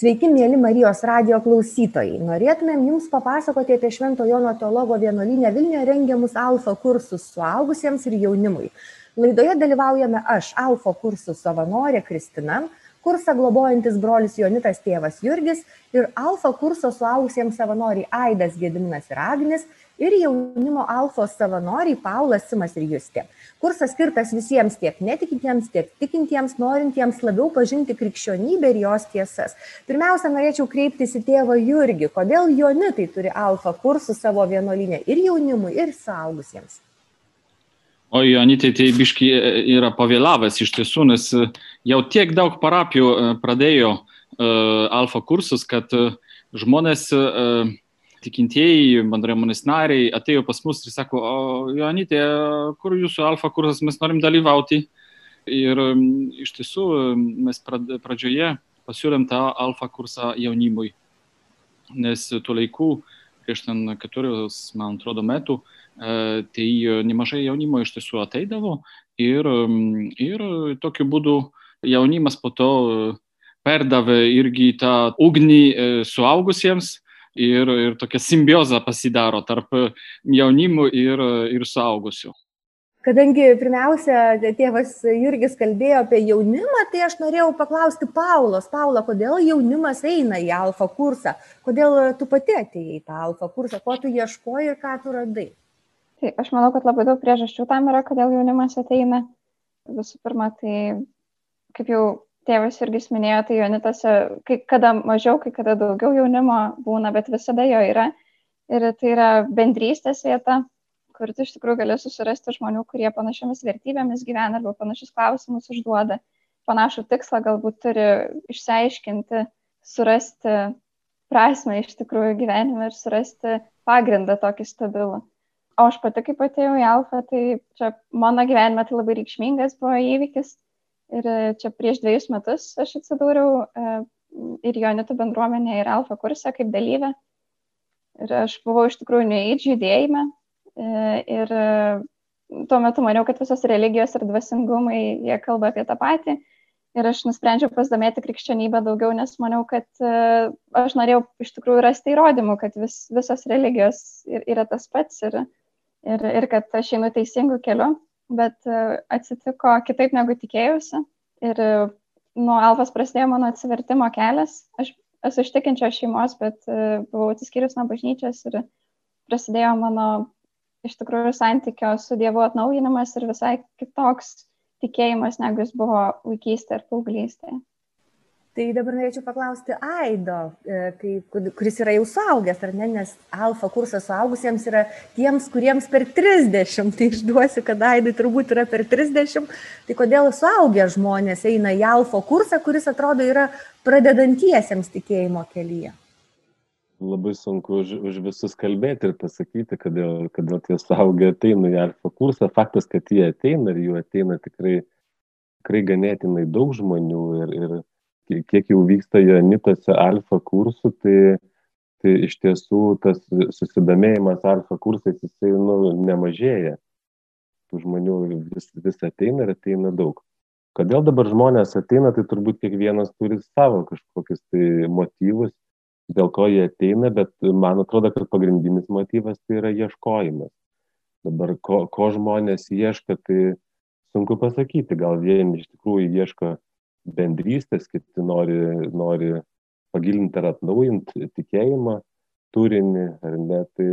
Sveiki, mėly Marijos radio klausytojai. Norėtumėm Jums papasakoti apie Švento Jono teologo vienuolinę Vilniuje rengiamus alfa kursus suaugusiems ir jaunimui. Laidoje dalyvaujame aš, alfa kursų savanorė Kristina, kursą globojantis brolis Jonitas tėvas Jurgis ir alfa kurso suaugusiems savanoriai Aidas Gediminas ir Agnis ir jaunimo alfos savanoriai Paulas Simas ir Justė. Kursas skirtas visiems tiek netikintiems, tiek tikintiems, norintiems labiau pažinti krikščionybę ir jos tiesas. Pirmiausia, norėčiau kreiptis į tėvą Jurgį, kodėl Jonitai turi alfa kursų savo vienolinę ir jaunimui, ir saugusiems. O Jonitai tai biški e, yra pavėlavęs iš tiesų, nes e, jau tiek daug parapijų e, pradėjo alfa kursus, kad žmonės tikintieji, bendruomenės nariai atėjo pas mus ir sako, o Jonitė, kur jūsų alfa kursas, mes norim dalyvauti. Ir iš tiesų mes pradžioje pasiūlėm tą alfa kursą jaunimui, nes tuo laiku, prieš ten keturius, man atrodo, metų, tai nemažai jaunimo iš tiesų ateidavo ir, ir tokiu būdu jaunimas po to perdavė irgi tą ugnį suaugusiems ir, ir tokia simbioza pasidaro tarp jaunimų ir, ir suaugusių. Kadangi pirmiausia, tėvas Jurgis kalbėjo apie jaunimą, tai aš norėjau paklausti Paulos. Paula, kodėl jaunimas eina į alfa kursą? Kodėl tu pati atėjai į tą alfa kursą? Ko tu ieškoji ir ką tu radai? Tai aš manau, kad labai daug priežasčių tam yra, kodėl jaunimas ateina. Visų pirma, tai kaip jau tėvas irgi minėjo, tai jaunitose, kai kada mažiau, kai kada daugiau jaunimo būna, bet visada jo yra. Ir tai yra bendrystės vieta, kur tu iš tikrųjų gali susirasti žmonių, kurie panašiamis vertybėmis gyvena arba panašius klausimus užduoda, panašų tikslą galbūt turi išsiaiškinti, surasti prasme iš tikrųjų gyvenime ir surasti pagrindą tokį stabilų. O aš pati, kaip atėjau į Alfą, tai čia mano gyvenime tai labai reikšmingas buvo įvykis Ir e, čia prieš dviejus metus aš atsidūriau e, ir Jonitų bendruomenė ir Alfa kursą kaip dalyvė. Ir aš buvau iš tikrųjų neįdž judėjime. E, ir tuo metu maniau, kad visos religijos ir dvasingumai, jie kalba apie tą patį. Ir aš nusprendžiau pasidomėti krikščionybę daugiau, nes maniau, kad aš norėjau iš tikrųjų rasti įrodymų, kad vis, visos religijos yra tas pats ir, ir, ir kad aš einu teisingu keliu bet e, atsitiko kitaip negu tikėjausi. Ir e, nuo Alfas prasidėjo mano atsivertimo kelias. Aš esu iš tikinčios šeimos, bet e, buvau atsiskyrus nuo bažnyčios ir prasidėjo mano iš tikrųjų santykio su Dievu atnaujinimas ir visai kitoks tikėjimas, negu jis buvo vaikystėje ir paauglystėje. Tai dabar norėčiau paklausti Aido, e, kai, kuris yra jau suaugęs, ar ne, nes alfa kursas suaugusiems yra tiems, kuriems per 30, tai išduosiu, kad Aidai turbūt yra per 30, tai kodėl suaugę žmonės eina į alfa kursą, kuris atrodo yra pradedantiesiems tikėjimo kelyje? Labai sunku už, už visus kalbėti ir pasakyti, kodėl, kodėl tie suaugę ateina į alfa kursą. Faktas, kad jie ateina ir jų ateina tikrai, tikrai ganėtinai daug žmonių ir, ir kiek jau vyksta Janitose alfa kursų, tai, tai iš tiesų tas susidomėjimas alfa kursais jisai nu, nemažėja. Tų žmonių vis, vis ateina ir ateina daug. Kodėl dabar žmonės ateina, tai turbūt kiekvienas turi savo kažkokius tai motyvus, dėl ko jie ateina, bet man atrodo, kad pagrindinis motyvas tai yra ieškojimas. Dabar ko, ko žmonės ieško, tai sunku pasakyti, gal vieni iš tikrųjų ieško bendrystės, kiti nori, nori pagilinti ar atnaujinti tikėjimą, turinį, ar ne, tai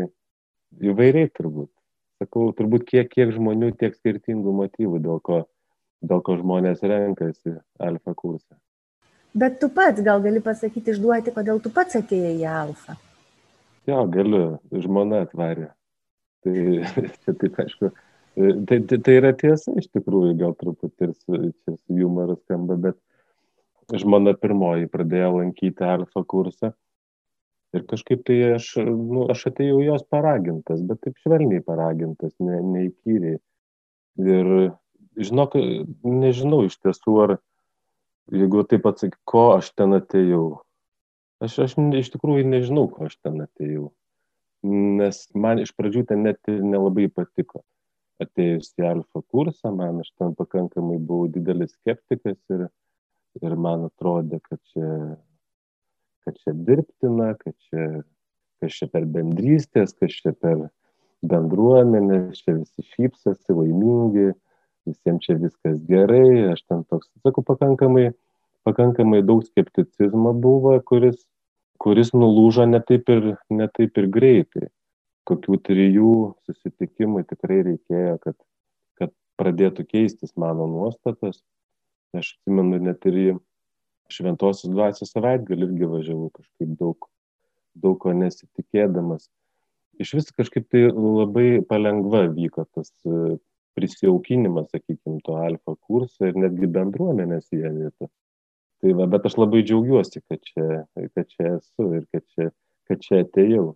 įvairiai turbūt. Sakau, turbūt kiek, kiek žmonių, tiek skirtingų motyvų, dėl ko, dėl ko žmonės renkasi alfa kursą. Bet tu pats gal gali pasakyti, išduoti, kodėl tu pats atėjai į alfa. Jo, galiu, žmona atvarė. Tai čia taip, aišku, Tai, tai, tai yra tiesa iš tikrųjų, gal truputį ir su humoru skamba, bet žmona pirmoji pradėjo lankyti alfa kursą ir kažkaip tai aš, nu, aš atėjau jos paragintas, bet taip švelniai paragintas, ne, neįkyriai. Ir žinok, nežinau iš tiesų, ar jeigu taip atsakyk, ko aš ten atėjau. Aš, aš iš tikrųjų nežinau, ko aš ten atėjau. Nes man iš pradžių ten net nelabai patiko atėjus į alfa kursą, man aš ten pakankamai buvau didelis skeptikas ir, ir man atrodė, kad čia kad čia dirbtina, kad čia, kas čia per bendrystės, kas čia per bendruomenė, čia visi šypsosi, laimingi, visiems čia viskas gerai, aš ten toks, sakau, pakankamai, pakankamai daug skepticizmo buvo, kuris, kuris nulūžo netaip ir, netaip ir greitai. Kokių trijų susitikimų tikrai reikėjo, kad, kad pradėtų keistis mano nuostatas. Aš atsimenu net ir į šventosios dvasios savaitgalį irgi važiavau kažkaip daug, daug ko nesitikėdamas. Iš vis kažkaip tai labai palengva vyko tas e, prisijaukinimas, sakykime, to alfa kurso ir netgi bendruomenės vienytų. Tai va, bet aš labai džiaugiuosi, kad čia, kad čia esu ir kad čia, kad čia atėjau.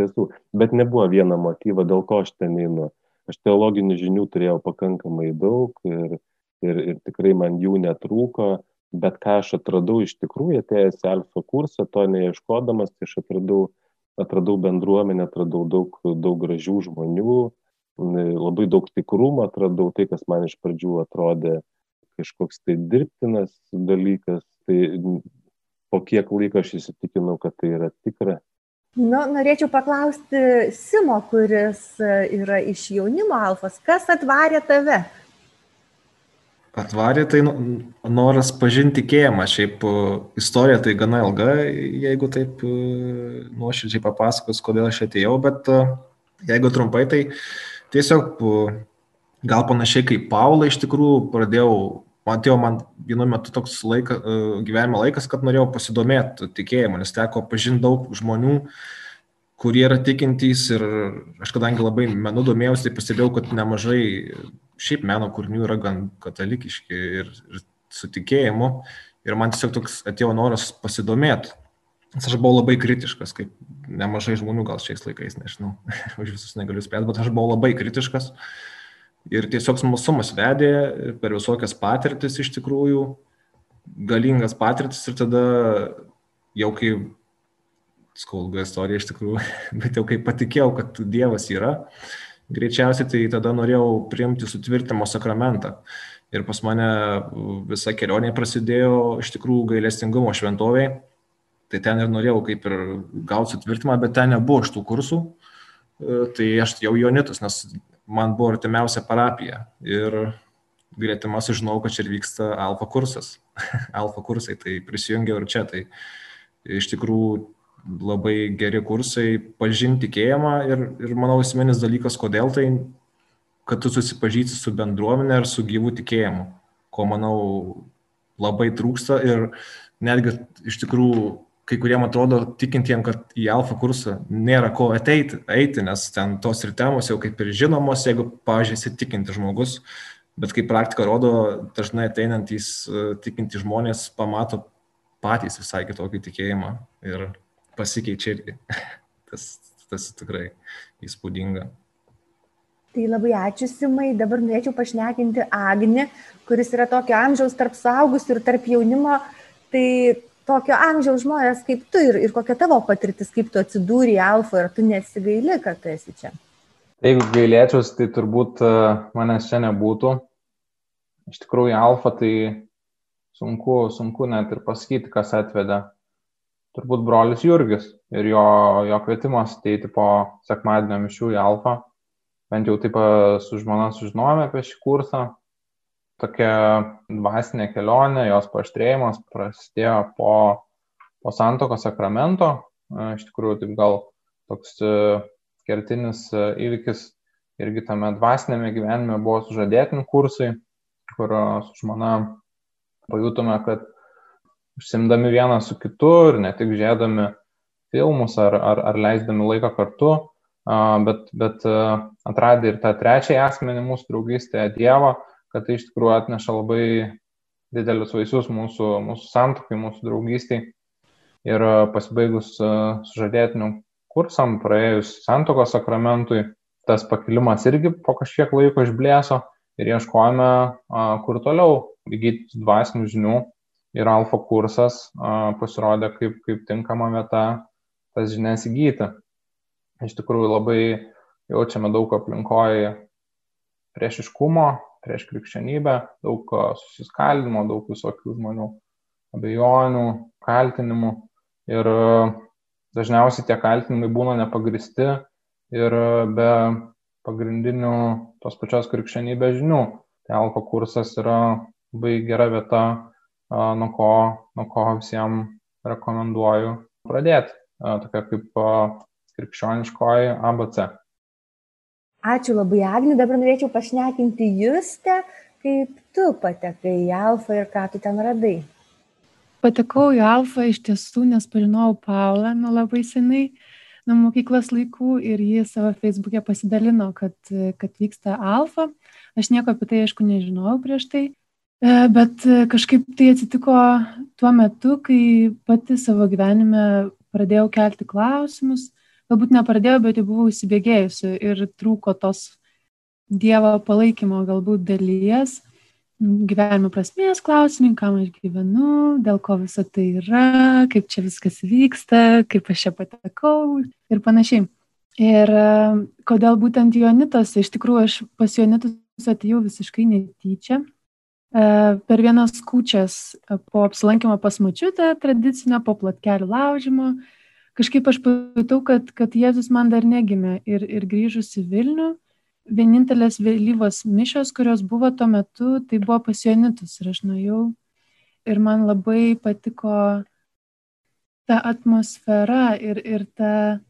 Tiesų. Bet nebuvo vieno motyvo, dėl ko aš ten einu. Aš teologinių žinių turėjau pakankamai daug ir, ir, ir tikrai man jų netrūko bet ką aš atradau iš tikrųjų atėjęs į alfa kursą, to neieškodamas, tai aš atradau, atradau bendruomenę, atradau daug, daug gražių žmonių, labai daug tikrumo atradau, tai kas man iš pradžių atrodė kažkoks tai dirbtinas dalykas, tai po kiek laiko aš įsitikinau, kad tai yra tikra. Nu, norėčiau paklausti Simo, kuris yra iš jaunimo alfos, kas atvarė tave atvarė, tai noras pažinti tikėjimą. Šiaip istorija tai gana ilga, jeigu taip nuoširdžiai papasakos, kodėl aš atėjau, bet jeigu trumpai, tai tiesiog gal panašiai kaip Paula iš tikrųjų pradėjau, atėjo man vienu metu toks laika, gyvenimo laikas, kad norėjau pasidomėti tikėjimu, nes teko pažinti daug žmonių, kurie yra tikintys ir aš kadangi labai menu domėjausi, tai pastebėjau, kad nemažai šiaip meno kūrinių yra gan katalikiški ir, ir su tikėjimu. Ir man tiesiog toks atėjo noras pasidomėti. Nes aš buvau labai kritiškas, kaip nemažai žmonių gal šiais laikais, nežinau, už visus negaliu spėti, bet aš buvau labai kritiškas. Ir tiesiog smalsumas vedė per visokias patirtis iš tikrųjų, galingas patirtis ir tada jau kai, skaulga istorija iš tikrųjų, bet jau kai patikėjau, kad Dievas yra, greičiausiai tai tada norėjau priimti sutvirtimo sakramentą. Ir pas mane visa kelionė prasidėjo iš tikrųjų gailestingumo šventoviai. Tai ten ir norėjau kaip ir gauti sutvirtimą, bet ten nebuvo iš tų kursų. E, tai aš jau jaunitus, nes man buvo artimiausia parapija. Ir greitimą sužinau, kad čia vyksta alfa kursas. alfa kursai, tai prisijungiau ir čia. Tai iš tikrųjų labai geri kursai pažinti tikėjimą ir, ir manau esminis dalykas, kodėl tai, kad tu susipažįsti su bendruomenė ir su gyvų tikėjimu, ko manau labai trūksta ir netgi iš tikrųjų kai kuriem atrodo tikintiem, kad į alfa kursą nėra ko ateiti, eiti, nes ten tos ir temos jau kaip ir žinomos, jeigu, pažiūrėjau, esi tikinti žmogus, bet kaip praktika rodo, dažnai ateinantys tikinti žmonės pamato patys visai kitokį tikėjimą ir pasikeičia irgi. Tas, tas tikrai įspūdinga. Tai labai ačiū Simai, dabar norėčiau pašnekinti Agnį, kuris yra tokio amžiaus tarp suaugusių ir tarp jaunimo. Tai tokio amžiaus žmonės kaip tu ir, ir kokia tavo patirtis, kaip tu atsidūrė Alfa ir tu nesigaili, kad tu esi čia. Jeigu gailėčiausi, tai turbūt e, manęs čia nebūtų. Iš tikrųjų, Alfa tai sunku, sunku net ir pasakyti, kas atvedė turbūt brolis Jurgis ir jo, jo kvietimas ateiti po sekmadienio mišių į Alfą. Bent jau taip su žmona sužinojome apie šį kursą. Tokia dvasinė kelionė, jos paštrėjimas prasidėjo po, po santoko sakramento. Iš tikrųjų, taip gal toks kertinis įvykis irgi tame dvasinėme gyvenime buvo sužadėtinių kursai, kur su žmona pajutome, kad užsimdami vienas su kitu ir ne tik žiūrėdami filmus ar, ar, ar leisdami laiką kartu, bet, bet atradę ir tą trečiąjį asmenį mūsų draugystėje Dievą, kad tai iš tikrųjų atneša labai didelius vaisius mūsų, mūsų santokai, mūsų draugystiai. Ir pasibaigus sužadėtinių kursam, praėjus santokos sakramentui, tas pakilimas irgi po kažkiek laiko išblėso ir ieškojame, kur toliau įgyti dvasinių žinių ir alfa kursas pasirodė kaip, kaip tinkama vieta tas žinias įgyti. Iš tikrųjų labai jaučiame daug aplinkoje priešiškumo, prieš krikščionybę, daug susiskaldimo, daug visokių žmonių abejonių, kaltinimų. Ir dažniausiai tie kaltinimai būna nepagristi ir be pagrindinių tos pačios krikščionybės žinių. Tai alfa kursas yra labai gera vieta, nuo ko, nuo ko visiems rekomenduoju pradėti, tokia kaip krikščioniškoji ABC. Ačiū labai, Agni. Dabar norėčiau pašnekinti Justę, kaip tu patekai į Alfa ir ką tu ten radai. Patekau į Alfa iš tiesų, nes pažinojau Paulą nuo labai senai, nuo mokyklos laikų ir ji savo Facebook'e pasidalino, kad, kad vyksta Alfa. Aš nieko apie tai, aišku, nežinojau prieš tai, e, bet kažkaip tai atsitiko tuo metu, kai pati savo gyvenime pradėjau kelti klausimus galbūt nepradėjau, bet jau buvau įsibėgėjusi ir trūko tos Dievo palaikymo galbūt dalies, gyvenimo prasmės klausimai, kam aš gyvenu, dėl ko visą tai yra, kaip čia viskas vyksta, kaip aš čia patekau ir panašiai. Ir e, kodėl būtent Jonitas, iš tikrųjų aš pas Jonitus atėjau visiškai netyčia. E, per vienas kūčias po apsilankimo pas mačiutę tradicinio, po platkelių laužimo, kažkaip aš pajutau, kad, kad Jėzus man dar negimė. Ir, ir grįžus į Vilnių, vienintelės vėlyvos mišios, kurios buvo tuo metu, tai buvo pasionitus ir aš nuėjau ir man labai patiko ta atmosfera ir, ir ta,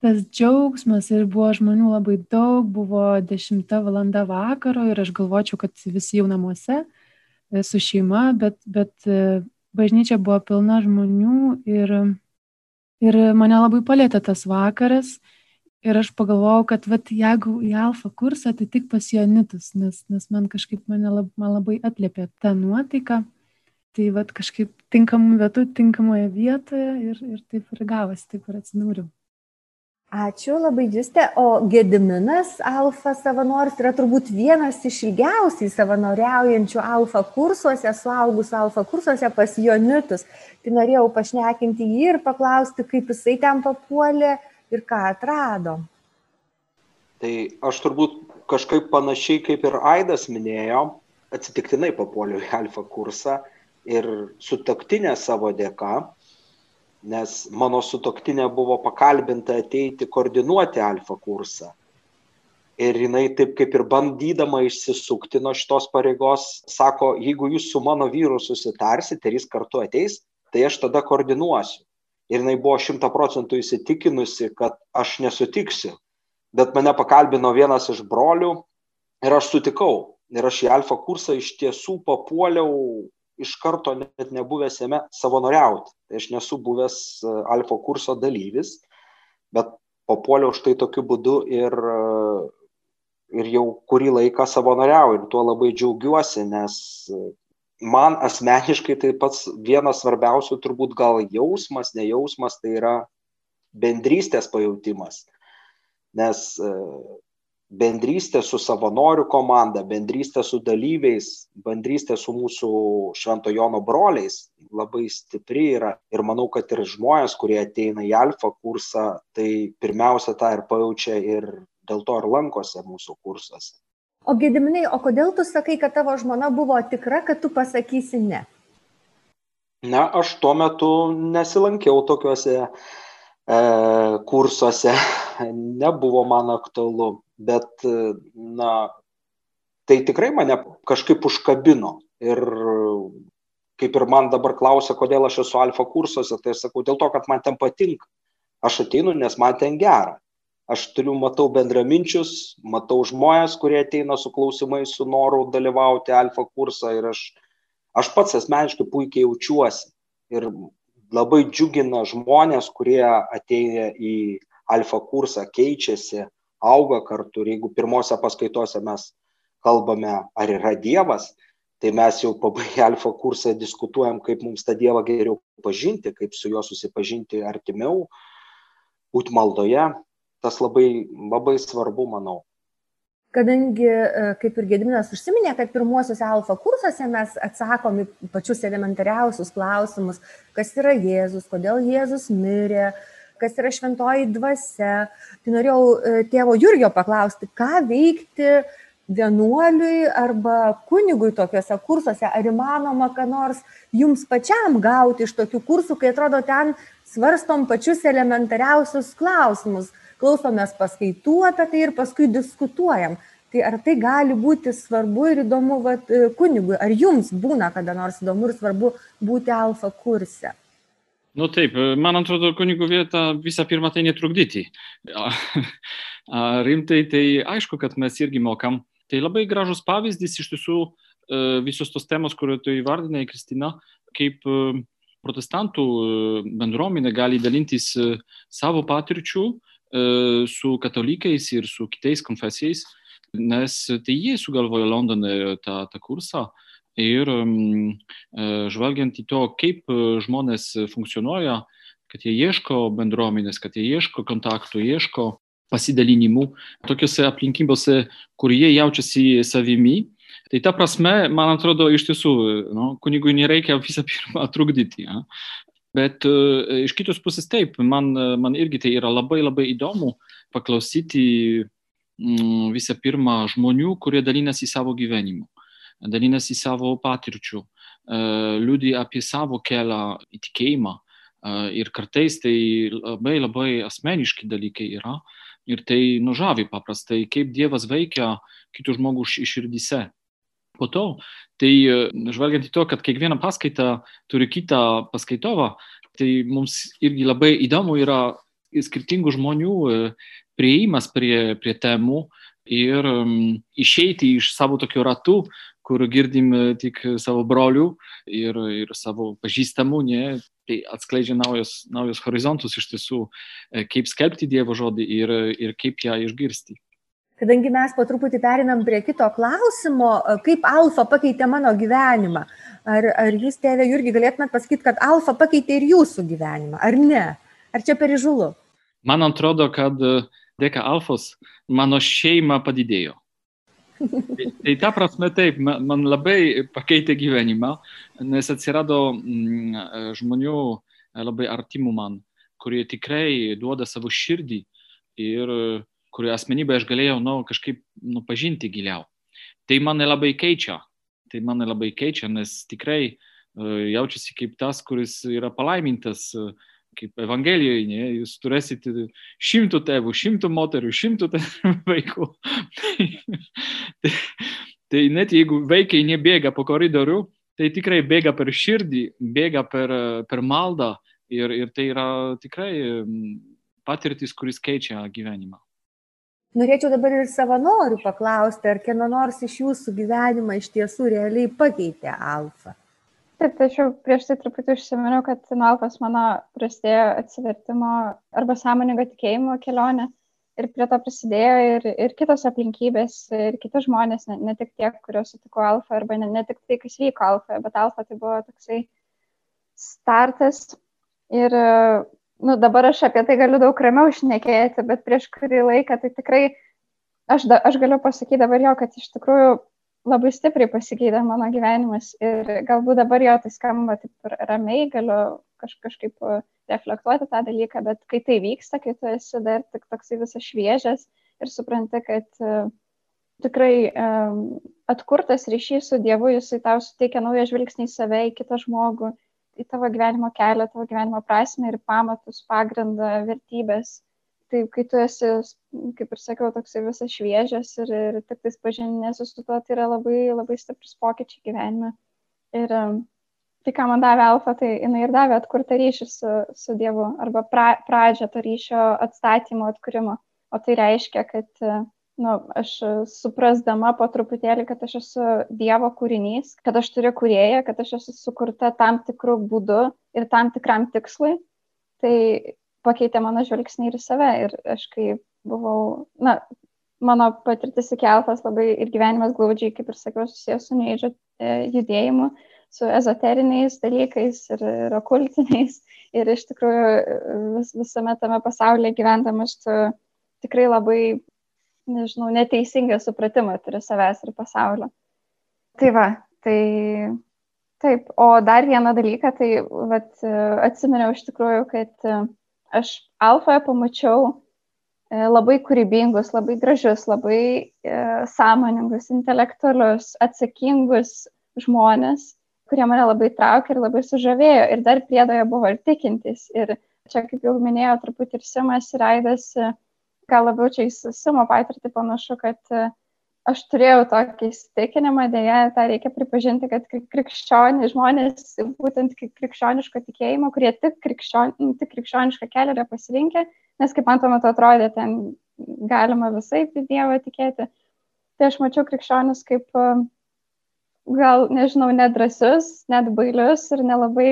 tas džiaugsmas. Ir buvo žmonių labai daug, buvo 10 valanda vakaro ir aš galvočiau, kad visi jau namuose e, su šeima, bet, bet e, bažnyčia buvo pilna žmonių ir Ir mane labai palėtė tas vakaras. Ir aš pagalvojau, kad vat, jeigu į alfa kursą, tai tik pas Jonitus, nes, nes man kažkaip mane lab, man labai atlėpė tą nuotaiką. Tai vat, kažkaip tinkamų vietų, tinkamoje vietoje ir, ir taip ir gavosi, taip ir atsidūriau. Ačiū labai Juste. O Gediminas Alfa savanoris yra turbūt vienas iš ilgiausiai savanoriaujančių Alfa kursuose, suaugusių Alfa kursuose pas Jonitus. Tai norėjau pašnekinti jį ir paklausti, kaip jisai ten papuolė ir ką atrado. Tai aš turbūt kažkaip panašiai kaip ir Aidas minėjo, atsitiktinai papuoliau į Alfa kursą ir sutaktinę savo dėka nes mano sutoktinė buvo pakalbinta ateiti koordinuoti alfa kursą. Ir jinai taip kaip ir bandydama išsisukti nuo šitos pareigos, sako, jeigu jūs su mano vyru susitarsit ir jis kartu ateis, tai aš tada koordinuosiu. Ir jinai buvo šimta procentų įsitikinusi, kad aš nesutiksiu. Bet mane pakalbino vienas iš brolių ir aš sutikau. Ir aš į alfa kursą iš tiesų papuoliau iš karto net nebuvęs jame savanoriauti. Tai aš nesu buvęs e, alfa kurso dalyvis, bet papuoliau štai tokiu būdu ir, e, ir jau kurį laiką savanoriauju ir tuo labai džiaugiuosi, nes e, man asmeniškai tai pats vienas svarbiausių turbūt gal jausmas, nejausmas, tai yra bendrystės pajūtimas. Nes bendrystė su savanorių komanda, bendrystė su dalyviais, bendrystė su mūsų Švento Jono broliais labai stipri yra. Ir manau, kad ir žmonės, kurie ateina į alfa kursą, tai pirmiausia tą ir pajaučia ir dėl to ir lankosi mūsų kursuose. O gediminai, o kodėl tu sakai, kad tavo žmona buvo tikra, kad tu pasakysi ne? Na, aš tuo metu nesilankiau tokiuose e, kursuose, nebuvo man aktualu bet na tai tikrai mane kažkaip užkabino ir kaip ir man dabar klausia, kodėl aš esu alfa kursuose, tai aš sakau dėl to, kad man ten patinka. Aš ateinu, nes man ten gera. Aš turiu, matau bendraminčius, matau žmonės, kurie ateina su klausimais, su noru dalyvauti alfa kursą ir aš, aš pats asmeniškai puikiai jaučiuosi. Ir labai džiugina žmonės, kurie ateina į alfa kursą, keičiasi, auga kartu ir jeigu pirmose paskaitose mes kalbame, ar yra Dievas, tai mes jau pabaigę alfa kursą diskutuojam, kaip mums tą Dievą geriau pažinti, kaip su juo susipažinti artimiau, būti maldoje. Tas labai, labai svarbu, manau. Kadangi, e, kaip ir Gediminas užsiminė, kad pirmuosiuose alfa kursuose mes atsakom į pačius elementariausius klausimus, kas yra Jėzus, kodėl Jėzus mirė, uh, kas yra šventoji dvasia. Tai norėjau e, tėvo Jurgio paklausti, ką veikti vienuoliui arba kunigui tokiuose kursuose, ar įmanoma, ką nors jums pačiam gauti iš tokių kursų, kai atrodo ten svarstom pačius elementariausius klausimus, klausomės paskaitų apie tai ir paskui diskutuojam. Tai ar tai gali būti svarbu ir įdomu vat, kunigui, ar jums būna kada nors įdomu ir svarbu būti alfa kurse? Nu taip, man atrodo, kunigų vieta visą pirmą tai netrukdyti. Rimtai, tai aišku, kad mes irgi mokam. Tai labai gražus pavyzdys iš tiesų e, visos tos temos, kuriuo tu įvardinai, Kristina, kaip e, protestantų e, bendruomenė gali dalintis savo patirčių su katalikais ir su kitais konfesijais, nes tai jie sugalvojo Londone tą, tą kursą ir žvelgiant į to, kaip žmonės funkcionuoja, kad jie ieško bendruomenės, kad jie ieško kontaktų, ieško pasidalinimų tokiuose aplinkybėse, kur jie jaučiasi savimi. Tai ta prasme, man atrodo, iš tiesų, nu, kunigui nereikia visą pirmą trukdyti. Ja. Bet uh, iš kitos pusės taip, man, man irgi tai yra labai labai įdomu paklausyti mm, visą pirmą žmonių, kurie dalinasi savo gyvenimu, dalinasi savo patirčių, uh, liūdį apie savo kelią į tikėjimą. Uh, ir kartais tai labai labai asmeniški dalykai yra. Ir tai nužavi paprastai, kaip Dievas veikia kitų žmogų širdyse. Po to, tai žvelgiant į to, kad kiekviena paskaita turi kitą paskaitovą, tai mums irgi labai įdomu yra skirtingų žmonių prieimas prie, prie temų ir um, išeiti iš savo tokių ratų, kur girdim tik savo brolių ir, ir savo pažįstamų, ne, tai atskleidžia naujus, naujus horizontus iš tiesų, kaip skelbti Dievo žodį ir, ir kaip ją išgirsti. Kadangi mes po truputį perinam prie kito klausimo, kaip alfa pakeitė mano gyvenimą. Ar, ar jūs, tėvė Jurgi, galėtumėt pasakyti, kad alfa pakeitė ir jūsų gyvenimą, ar ne? Ar čia per įžulu? Man atrodo, kad dėka alfos mano šeima padidėjo. Tai, tai ta prasme taip, man labai pakeitė gyvenimą, nes atsirado mm, žmonių labai artimų man, kurie tikrai duoda savo širdį ir kurio asmenybę aš galėjau nu, kažkaip nu, pažinti giliau. Tai mane labai keičia, tai mane labai keičia, nes tikrai jaučiasi kaip tas, kuris yra palaimintas uh, kaip Evangelijoje, ne, jūs turėsite šimtų tėvų, šimtų moterų, šimtų vaikų. tai, tai net jeigu vaikai nebėga po koridorių, tai tikrai bėga per širdį, bėga per, per maldą ir, ir tai yra tikrai patirtis, kuris keičia gyvenimą. Norėčiau dabar ir savanorių paklausti, ar kieno nors iš jūsų gyvenimą iš tiesų realiai pakeitė alfa. Taip, tačiau prieš tai truputį užsiminiau, kad nuo alfos mano prasidėjo atsivertimo arba sąmoningo tikėjimo kelionė ir prie to prisidėjo ir, ir kitos aplinkybės, ir kiti žmonės, ne, ne tik tie, kuriuos sutiko alfa, arba ne, ne tik tai, kas vyko alfa, bet alfa tai buvo toksai startas. Ir nu, dabar aš apie tai galiu daug ramiau išnekėti, bet prieš kurį laiką tai tikrai aš, da, aš galiu pasakyti dabar jo, kad iš tikrųjų labai stipriai pasikeitė mano gyvenimas ir galbūt dabar jo tai skamba taip ramiai, galiu kaž, kažkaip uh, reflektuoti tą dalyką, bet kai tai vyksta, kai tu esi dar tik toksai visas šviežias ir supranti, kad uh, tikrai um, atkurtas ryšys su Dievu, jisai tau suteikia naują žvilgsnį į save, į kitą žmogų, į tavo gyvenimo kelią, tavo gyvenimo prasme ir pamatus, pagrindą, vertybės tai kai tu esi, kaip ir sakiau, toksai visas šviežias ir, ir tik tais pažinėsi su tuo, tai yra labai, labai stiprus pokyčiai gyvenime. Ir tai, ką man davė Alfa, tai jinai ir davė atkurtą ryšį su, su Dievu arba pra, pradžią to ryšio atstatymo, atkūrimo. O tai reiškia, kad nu, aš suprasdama po truputėlį, kad aš esu Dievo kūrinys, kad aš turiu kurėją, kad aš esu sukurta tam tikrų būdų ir tam tikram tikslui, tai pakeitė mano žvilgsnį ir save. Ir aš kai buvau, na, mano patirtis iki alfas labai ir gyvenimas glaudžiai, kaip ir sakiau, susijęs su neidžio e, judėjimu, su ezoteriniais dalykais ir, ir okultiniais. Ir iš tikrųjų vis, visame tame pasaulyje gyvendamas tu tikrai labai, nežinau, neteisingą supratimą turi savęs ir pasaulio. Tai va, tai taip. O dar vieną dalyką, tai vat, atsiminiau iš tikrųjų, kad aš alfoje pamačiau labai kūrybingus, labai gražius, labai e, sąmoningus, intelektualius, atsakingus žmonės, kurie mane labai traukė ir labai sužavėjo. Ir dar priedoje buvo ir tikintis. Ir čia, kaip jau minėjau, truputį ir Simas ir Aidas, gal labiau čia į Simo patirtį panašu, kad aš turėjau tokį įsitikinimą, dėja, tą reikia pripažinti, kad krikščioniai žmonės, būtent krikščioniško tikėjimo, kurie tik, krikščion, tik krikščionišką kelią yra pasirinkę, nes kaip man tuo metu atrodė, ten galima visai į Dievą tikėti. Tai aš mačiau krikščionis kaip gal, nežinau, nedrasius, net bailius ir nelabai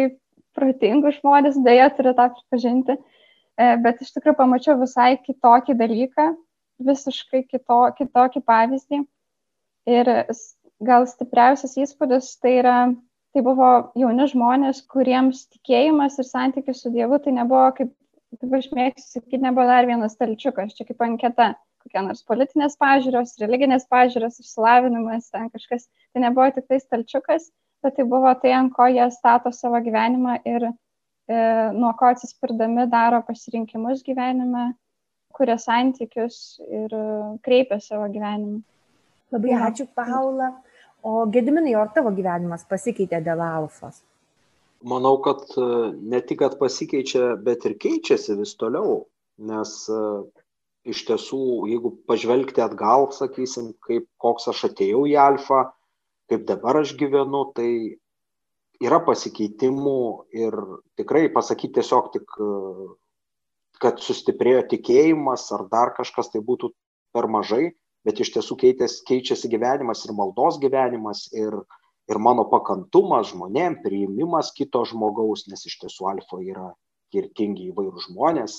protingus žmonės, dėja turiu tą pripažinti, e, bet iš tikrųjų pamačiau visai kitokį dalyką, visiškai kito, kitokį pavyzdį. Ir gal stipriausias įspūdis tai yra, tai buvo jauni žmonės, kuriems tikėjimas ir santykis su Dievu tai nebuvo kaip, kaip aš mėgstu sakyti, nebuvo dar vienas talčiukas, čia kaip anketa, kokie nors politinės pažiūros, religinės pažiūros, išsilavinimas, ten kažkas, tai nebuvo tik tai talčiukas, bet tai buvo tai, ant ko jie stato savo gyvenimą ir e, nuo ko atsispirdami daro pasirinkimus gyvenime kuria santykius ir e, kreipia savo gyvenimą. Labai ja. ačiū, Paula. O Gediminai, ar tavo gyvenimas pasikeitė dėl alfos? Manau, kad e, ne tik, kad pasikeičia, bet ir keičiasi vis toliau. Nes e, iš tiesų, jeigu pažvelgti atgal, sakysim, kaip koks aš atėjau į alfą, kaip dabar aš gyvenu, tai yra pasikeitimų ir tikrai pasakyti tiesiog tik kad sustiprėjo tikėjimas ar dar kažkas tai būtų per mažai, bet iš tiesų keitės, keičiasi gyvenimas ir maldos gyvenimas ir, ir mano pakantumas žmonėm, priimimas kito žmogaus, nes iš tiesų alfa yra skirtingi įvairūs žmonės,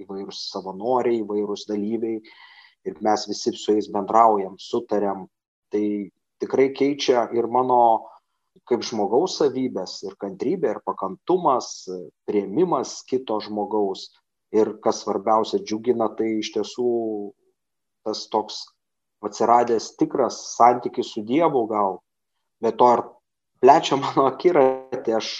įvairūs savanoriai, įvairūs dalyviai ir mes visi su jais bendraujam, sutariam. Tai tikrai keičia ir mano kaip žmogaus savybės, ir kantrybė, ir pakantumas, prieimimas kito žmogaus ir kas svarbiausia džiugina, tai iš tiesų tas toks atsiradęs tikras santykis su Dievu gal, bet to ir plečia mano akiratį, aš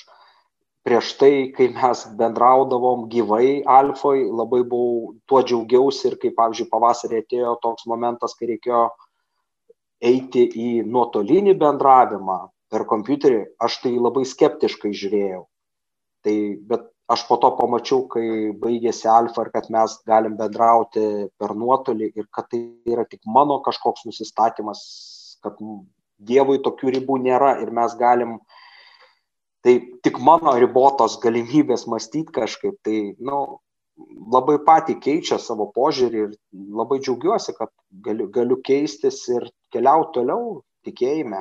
prieš tai, kai mes bendraudavom gyvai alfoj, labai buvau, tuo džiaugiausi ir kai, pavyzdžiui, pavasarį atėjo toks momentas, kai reikėjo eiti į nuotolinį bendravimą per kompiuterį, aš tai labai skeptiškai žiūrėjau. Tai, bet aš po to pamačiau, kai baigėsi alfa ir kad mes galim bendrauti per nuotolį ir kad tai yra tik mano kažkoks nusistatymas, kad Dievui tokių ribų nėra ir mes galim, tai tik mano ribotos galimybės mąstyti kažkaip, tai, nu, labai patį keičia savo požiūrį ir labai džiaugiuosi, kad galiu, galiu keistis ir keliauti toliau tikėjime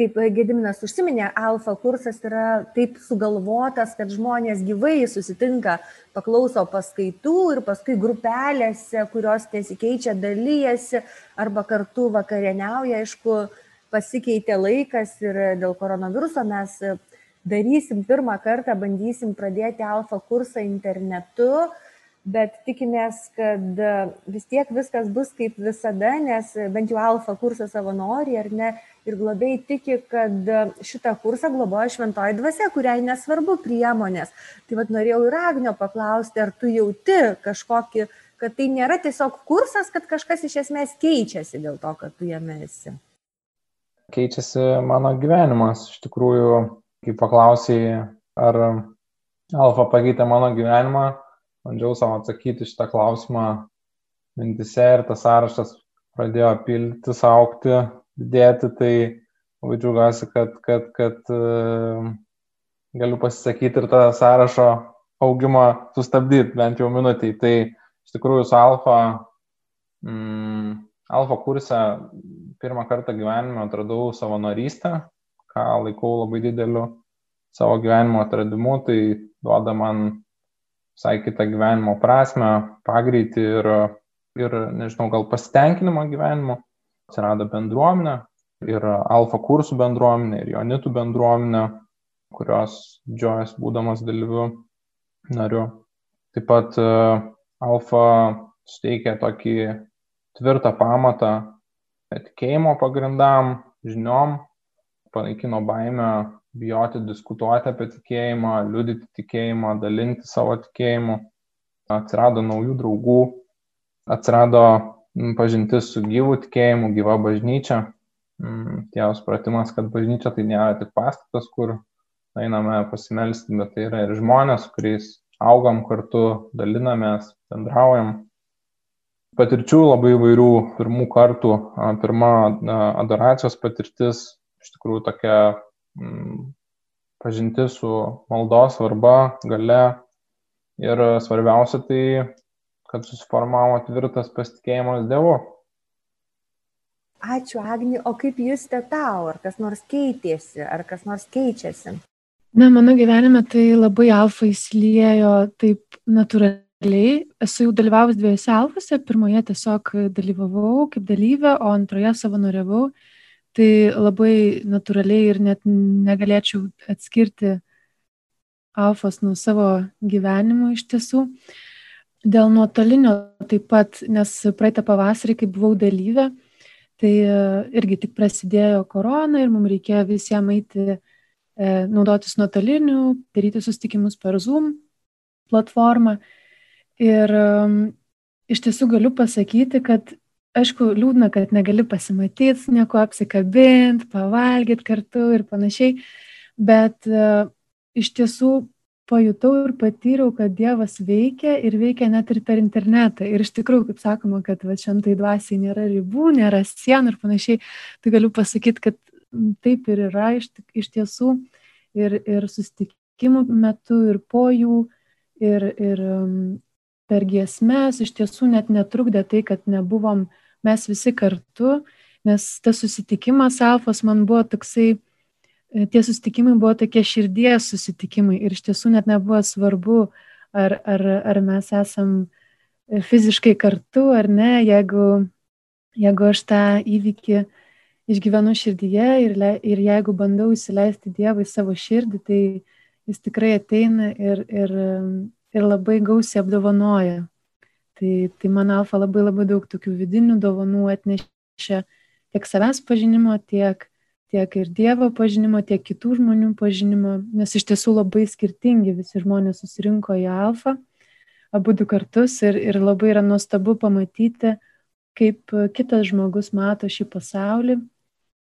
kaip Gediminas užsiminė, alfa kursas yra taip sugalvotas, kad žmonės gyvai susitinka, paklauso paskaitų ir paskui grupelėse, kurios nesikeičia, dalyjasi arba kartu vakarieniauja, aišku, pasikeitė laikas ir dėl koronaviruso mes darysim pirmą kartą, bandysim pradėti alfa kursą internetu bet tikimės, kad e, vis tiek viskas bus kaip visada, nes bent jau alfa kurso savanoriai ar ne ir globėjai tiki, kad e, šitą kursą globoja šventoji dvasia, kuriai nesvarbu priemonės. Tai vad norėjau ir Agnio paklausti, ar tu jauti kažkokį, kad tai nėra tiesiog kursas, kad kažkas iš esmės keičiasi dėl to, kad tu jame esi. Keičiasi mano gyvenimas. Iš tikrųjų, kai paklausai, ar alfa pakeitė mano gyvenimą, bandžiau savo atsakyti šitą klausimą mintise ir tas sąrašas pradėjo pildytis, aukti, didėti, tai labai džiaugiuosi, kad, kad, kad uh, galiu pasisakyti ir tą sąrašo augimą sustabdyti bent jau minutį. Tai iš tikrųjų su alfa, mm, alfa kursą pirmą kartą gyvenime atradau savanorystę, ką laikau labai dideliu savo gyvenimo atradimu, tai duoda man visai kitą gyvenimo prasme, pagreitį ir, ir, nežinau, gal pasitenkinimą gyvenimu. Atsirado bendruomenė ir alfa kursų bendruomenė, ir jonitų bendruomenė, kurios didžiuojas būdamas dalyviu nariu. Taip pat e, alfa suteikia tokį tvirtą pamatą tikėjimo pagrindam, žiniom, panaikino baimę bijoti diskutuoti apie tikėjimą, liudyti tikėjimą, dalinti savo tikėjimu. atsirado naujų draugų, atsirado pažintis su gyvų tikėjimu, gyva bažnyčia. Tėvas pratimas, kad bažnyčia tai nėra tik pastatas, kur einame pasimelsti, bet tai yra ir žmonės, kuriais augam kartu, dalinamės, bendraujam. Patirčių labai įvairių, pirmų kartų, pirma adoracijos patirtis, iš tikrųjų tokia pažinti su maldos svarba, gale ir svarbiausia tai, kad susiformavo tvirtas pasitikėjimas Dievu. Ačiū, Agni. O kaip jūs te tau? Ar kas nors keitėsi, ar kas nors keičiasi? Na, mano gyvenime tai labai alfa įsiliejo taip natūraliai. Esu jau dalyvavus dviejose alfose. Pirmoje tiesiog dalyvavau kaip dalyvė, o antroje savanoriavau. Tai labai natūraliai ir net negalėčiau atskirti alfos nuo savo gyvenimo iš tiesų. Dėl nuotolinio taip pat, nes praeitą pavasarį, kai buvau dalyvė, tai e, irgi tik prasidėjo korona ir mums reikėjo visiems eiti, e, naudotis nuotoliniu, daryti susitikimus per Zoom platformą. Ir iš tiesų galiu pasakyti, kad aišku, liūdna, kad negali pasimatyti, nieko apsikabinti, pavalgyti kartu ir panašiai, bet uh, iš tiesų pajutau ir patyriau, kad Dievas veikia ir veikia net ir per internetą. Ir iš tikrųjų, kaip sakoma, kad va, šentai dvasiai nėra ribų, nėra sienų ir panašiai, tai galiu pasakyti, kad taip ir yra iš, iš tiesų. Ir, ir susitikimų metu, ir po jų, ir, ir um, per giesmės iš tiesų net netrukdė tai, kad nebuvom mes visi kartu, nes tas susitikimas alfos man buvo toksai, E, tie susitikimai buvo tokie širdies susitikimai ir iš tiesų net nebuvo svarbu, ar, ar, ar mes esam e, fiziškai kartu ar ne, jeigu, jeigu aš tą įvykį išgyvenu širdyje ir, ir jeigu bandau įsileisti Dievą į savo širdį, tai jis tikrai ateina ir, ir, ir labai gausiai apdovanoja. Tai, tai man alfa labai labai daug tokių vidinių dovanų atnešė tiek savęs pažinimo, tiek tiek ir Dievo pažinimo, tiek kitų žmonių pažinimo, nes iš tiesų labai skirtingi visi žmonės susirinko į Alfą, abu du kartus ir, ir labai yra nuostabu pamatyti, kaip kitas žmogus mato šį pasaulį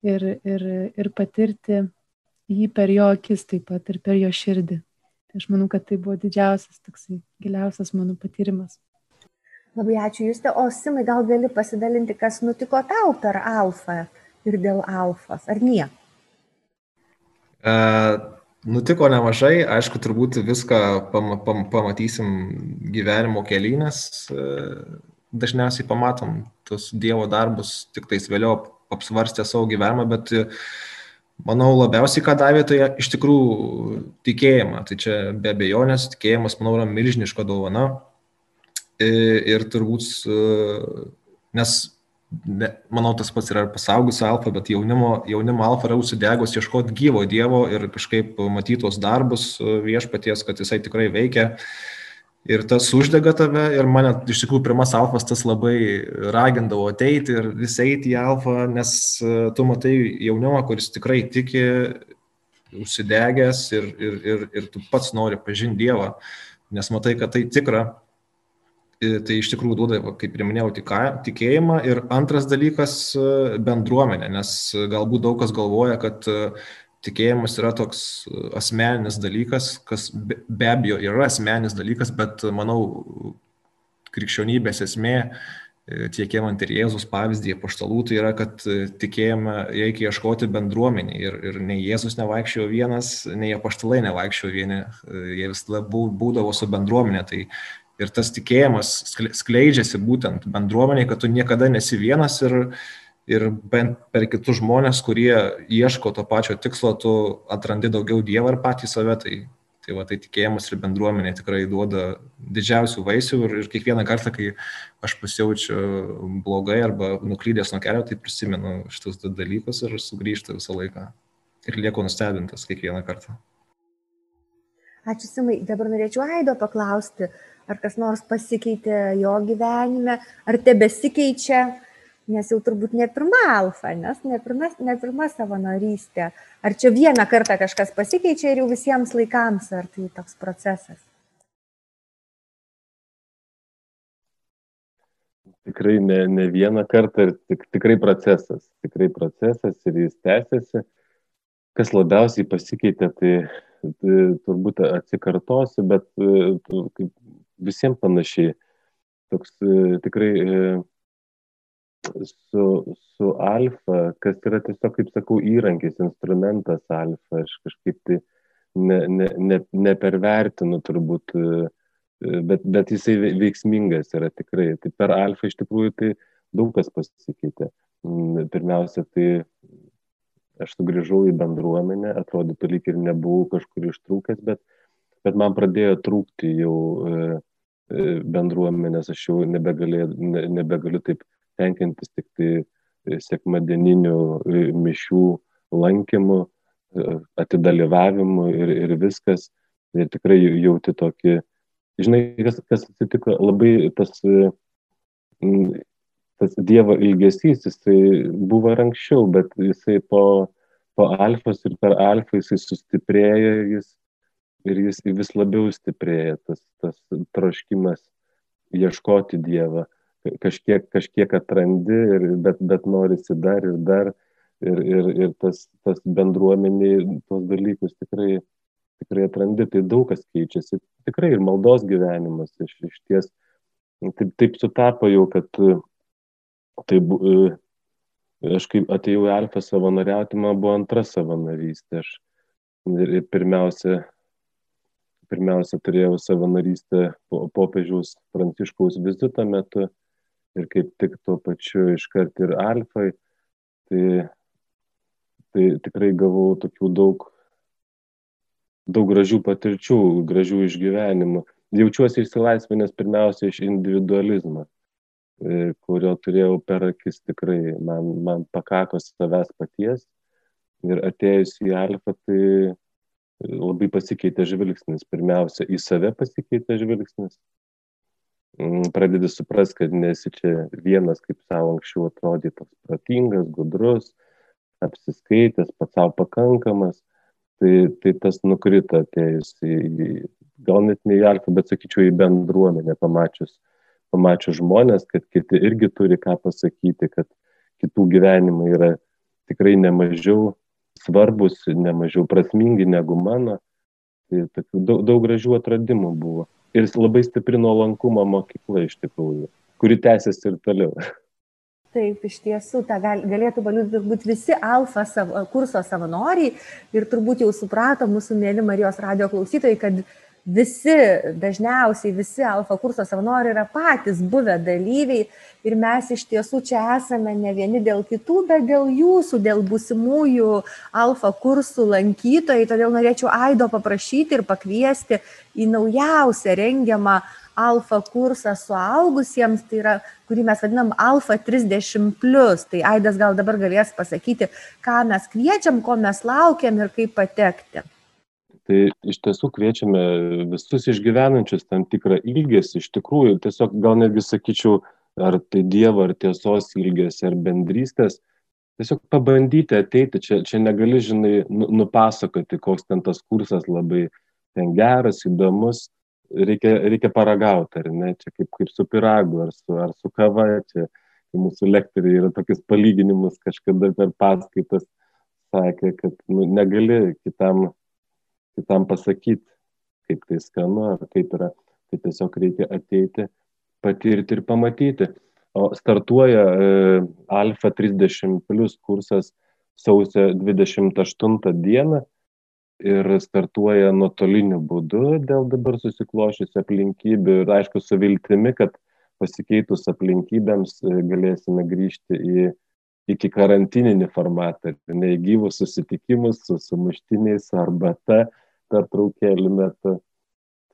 ir, ir, ir patirti jį per jo akis taip pat ir per jo širdį. Tai aš manau, kad tai buvo didžiausias, toksai giliausias mano patyrimas. Labai ačiū Juste. O Simai, gal gali pasidalinti, kas nutiko tau per alfą? ir dėl alfos, ar ne? E, nutiko nemažai, aišku, turbūt viską pam, pam, pamatysim gyvenimo kelynės, e, dažniausiai pamatom tus Dievo darbus, tik tais vėliau apsvarstę savo gyvenimą, bet e, manau labiausiai ką davė, tai iš tikrųjų tikėjimą. Tai čia be abejonės tikėjimas, manau, yra milžiniška dovana. Ir, e, ir turbūt, nes ne, manau, tas pats yra pasaugus alfa, bet jaunimo, jaunimo alfa yra užsidegus ieškoti gyvo Dievo ir kažkaip matytos darbus viešpaties, kad jisai tikrai veikia. Ir tas uždega tave ir mane iš tikrųjų pirmas alfas tas labai ragindavo ateiti ir vis eiti į alfą, nes e, tu matai jaunimą, kuris tikrai tiki, užsidegęs ir, ir, ir, ir tu pats nori pažinti Dievą, nes matai, kad tai tikra tai iš tikrųjų duoda, kaip ir minėjau, tikėjimą. Ir antras dalykas - bendruomenė, nes galbūt daug kas galvoja, kad tikėjimas yra toks asmeninis dalykas, kas be abejo yra asmeninis dalykas, bet manau, krikščionybės esmė, tiek įmant ir Jėzus pavyzdį, paštalų, tai yra, kad tikėjimą reikia ieškoti bendruomenį. Ir, ir nei Jėzus nevaikščiojo vienas, nei apaštalai nevaikščiojo vieni, jie visada būdavo su bendruomenė. Tai ir tas tikėjimas skleidžiasi būtent bendruomeniai, kad tu niekada nesi vienas ir, ir bent per kitus žmonės, kurie ieško to pačio tikslo, tu atrandi daugiau Dievą ir patį save. Tai, tai, va, tai tikėjimas ir bendruomenė tikrai duoda didžiausių vaisių ir, ir kiekvieną kartą, kai aš pasijaučiu blogai arba nuklydęs nuo kelio, tai prisimenu šitus dalykus ir sugrįžtu visą laiką. Ir lieku nustebintas kiekvieną kartą. Ačiū Simai. Dabar norėčiau Aido paklausti, ar kas nors pasikeitė jo gyvenime, ar tebesikeičia, nes jau turbūt ne pirma alfa, nes ne pirma, ne pirma savanorystė. Ar čia vieną kartą kažkas pasikeičia ir jau visiems laikams, ar tai toks procesas? tikrai ne, ne vieną kartą ir tik, tikrai procesas. Tikrai procesas ir jis tęsiasi. Kas labiausiai pasikeitė, tai, tai turbūt atsikartosiu, bet e, visiems panašiai. Toks e, tikrai e, su, su alfa, kas yra tiesiog, kaip sakau, įrankis, instrumentas alfa, aš kažkaip tai ne, ne, ne, nepervertinu turbūt bet, bet jisai veiksmingas yra tikrai. Tai per alfa iš tikrųjų tai daug kas pasikeitė. Mm, pirmiausia, tai aš sugrįžau į bendruomenę, atrodytų lyg ir nebuvau kažkur ištrūkęs, bet, bet man pradėjo trūkti jau e, e, bendruomenės, aš jau nebegaliu, ne, nebegaliu taip tenkintis tik tai e, sekmadieninių mišių lankymų, atidalyvavimu ir, ir viskas. Ir tikrai jauti tokį žinai, kas, kas atsitiko, labai tas, tas Dievo ilgesys, jisai buvo ir anksčiau, bet jisai po, po alfos ir per alfą jisai sustiprėjo jis, ir jis vis labiau stiprėja, tas, tas troškimas ieškoti Dievą. Kažkiek, kažkiek atrandi, ir, bet, bet norisi dar ir dar. Ir, ir, ir tas, tas bendruomeniai tuos dalykus tikrai tikrai atrandi, tai daug kas keičiasi. Tikrai ir maldos gyvenimas iš, iš ties. Taip, taip sutapo jau, kad tai, aš kaip atėjau į Alfą savanoriauti, man buvo antra savanorystė. Aš ir pirmiausia, pirmiausia turėjau savanorystę popiežiaus pranciškaus vizito metu ir kaip tik tuo pačiu iškart ir Alfai. Tai, tai tikrai gavau tokių daug daug gražių patirčių, gražių išgyvenimų. Jaučiuosi išsilaisvinęs pirmiausia iš individualizmo, e, kurio turėjau per akis tikrai. Man, man pakako savęs paties ir atėjus į alfą, tai labai pasikeitė žvilgsnis. Pirmiausia, į save pasikeitė žvilgsnis. Mm, pradedi supras, kad nesi čia vienas, kaip savo anksčiau atrodė, toks protingas, gudrus, apsiskaitęs, pats savo pakankamas tai, tai tas nukrito atėjus į, gal net ne į alfą, bet sakyčiau į bendruomenę, pamačius, pamačius žmonės, kad kiti irgi turi ką pasakyti, kad kitų gyvenimai yra tikrai nemažiau svarbus, nemažiau prasmingi negu mano. Tai daug, daug gražių atradimų buvo. Ir labai stipri nuolankumo mokykla iš tikrųjų, kuri tęsiasi ir toliau. Taip, iš tiesų, tą gal, galėtų paliūdyti turbūt visi alfa savo, kurso savanoriai ir turbūt jau suprato mūsų mėly Marijos radio klausytojai, kad visi, dažniausiai visi alfa kurso savanoriai yra patys buvę dalyviai ir mes iš tiesų čia esame ne vieni dėl kitų, bet dėl jūsų, dėl būsimųjų alfa kursų lankytojai. Todėl norėčiau Aido paprašyti ir pakviesti į naujausią rengiamą alfa kursą suaugusiems, tai yra, kurį mes vadinam alfa 30. Tai Aidas gal dabar galės pasakyti, ką mes kviečiam, ko mes laukiam ir kaip patekti. Tai iš tiesų kviečiame visus išgyvenančius tam tikrą ilgesį, iš tikrųjų, tiesiog gal netgi sakyčiau, ar tai Dievo, ar tiesos ilgesį, ar bendrystės, tiesiog pabandyti ateiti, čia, čia negali, žinai, nu, nupasakoti, koks ten tas kursas labai ten geras, įdomus, reikia, reikia paragauti, ar ne, čia kaip, kaip su piragu, ar su, ar su kava, čia mūsų lektoriai yra tokius palyginimus kažkada per paskaitas sakė, kad nu, negali kitam, kitam pasakyti, kaip tai skanu, ar kaip yra, tai tiesiog reikia ateiti, patirti ir pamatyti. O startuoja e, Alfa 30 plus kursas sausio 28 dieną ir startuoja nuotoliniu būdu dėl dabar susiklošusių aplinkybių ir aišku su viltimi, kad pasikeitus aplinkybėms e, galėsime grįžti į iki karantininį formatą, ne į gyvus susitikimus su sumuštiniais arba ta pertraukėlių metu.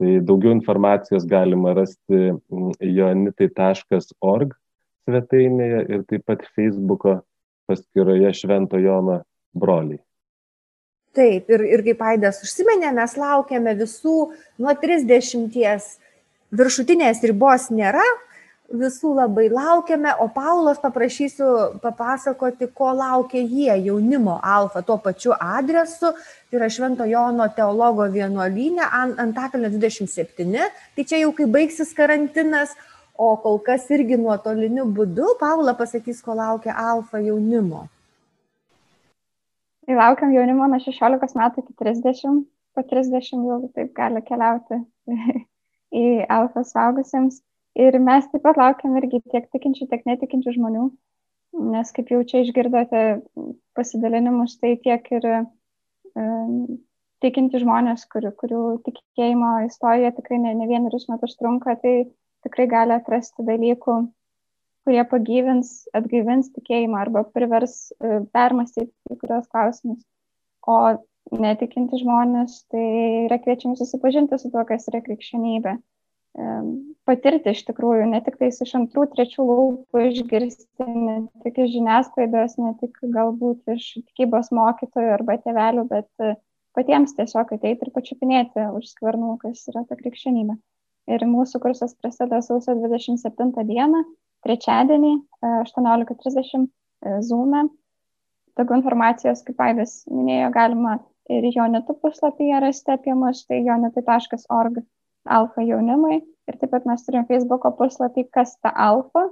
Tai daugiau informacijos galima rasti joanitai.org svetainėje ir taip pat Facebook'o paskyroje Švento Jono broliai. Taip, ir, ir kaip Aidas užsiminė, mes laukiame visų nuo 30 viršutinės ribos nėra, visų labai laukiame, o Paulos paprašysiu papasakoti, ko laukia jie jaunimo alfa tuo pačiu adresu, tai yra Švento Jono teologo vienuolynė Antakalnio 27, tai čia jau kai baigsis karantinas, o kol kas irgi nuotoliniu būdu. Paula pasakys, ko laukia alfa jaunimo. Tai laukiam jaunimo nuo 16 metų iki 30, po 30 jau taip gali keliauti į alfa suaugusiems. Ir mes taip pat laukiam irgi tiek tikinčių, tiek netikinčių žmonių, nes kaip jau čia išgirdote pasidalinimus, tai tiek ir um, tikinti žmonės, kurių, kurių tikėjimo istorija tikrai ne, ne vienerius metus trunka, tai tikrai gali atrasti dalykų, kurie pagyvins, atgaivins tikėjimą arba privers e, permastyti kai kurios klausimus. O netikinti žmonės, tai yra kviečiami susipažinti su tuo, kas yra krikščionybė. Patirti iš tikrųjų, ne tik tais iš antrų, trečių lūpų išgirsti, ne tik iš žiniasklaidos, ne tik galbūt iš tikybos mokytojų arba tėvelių, bet e, patiems tiesiog ateiti ir pačiupinėti už skvernų, kas yra ta krikščionybė. Ir mūsų kursas prasideda sausio 27 dieną trečiadienį 18.30 e, e, Zoom. E. Daugiau informacijos, kaip Aidas minėjo, galima ir Jonitų puslapyje rasti apie mus, tai jonitai.org alfa jaunimui. Ir taip pat mes turim Facebook puslapį, kas ta alfa.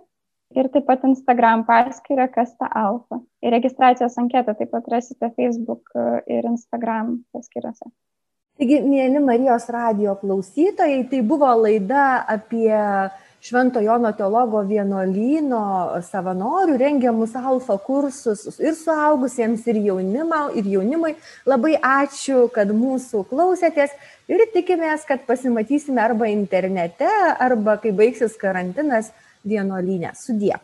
Ir taip pat Instagram paskyrą, kas ta alfa. Ir registracijos anketą taip pat rasite Facebook ir Instagram paskyrose. Taigi, mėly Marijos radio klausytojai, tai buvo laida apie Švento Jono teologo vienuolyno savanorių rengiamus alfa kursus ir suaugusiems, ir, jaunimo, ir jaunimui. Labai ačiū, kad mūsų klausėtės ir tikimės, kad pasimatysime arba internete, arba kai baigsis karantinas vienuolynė. Sudie.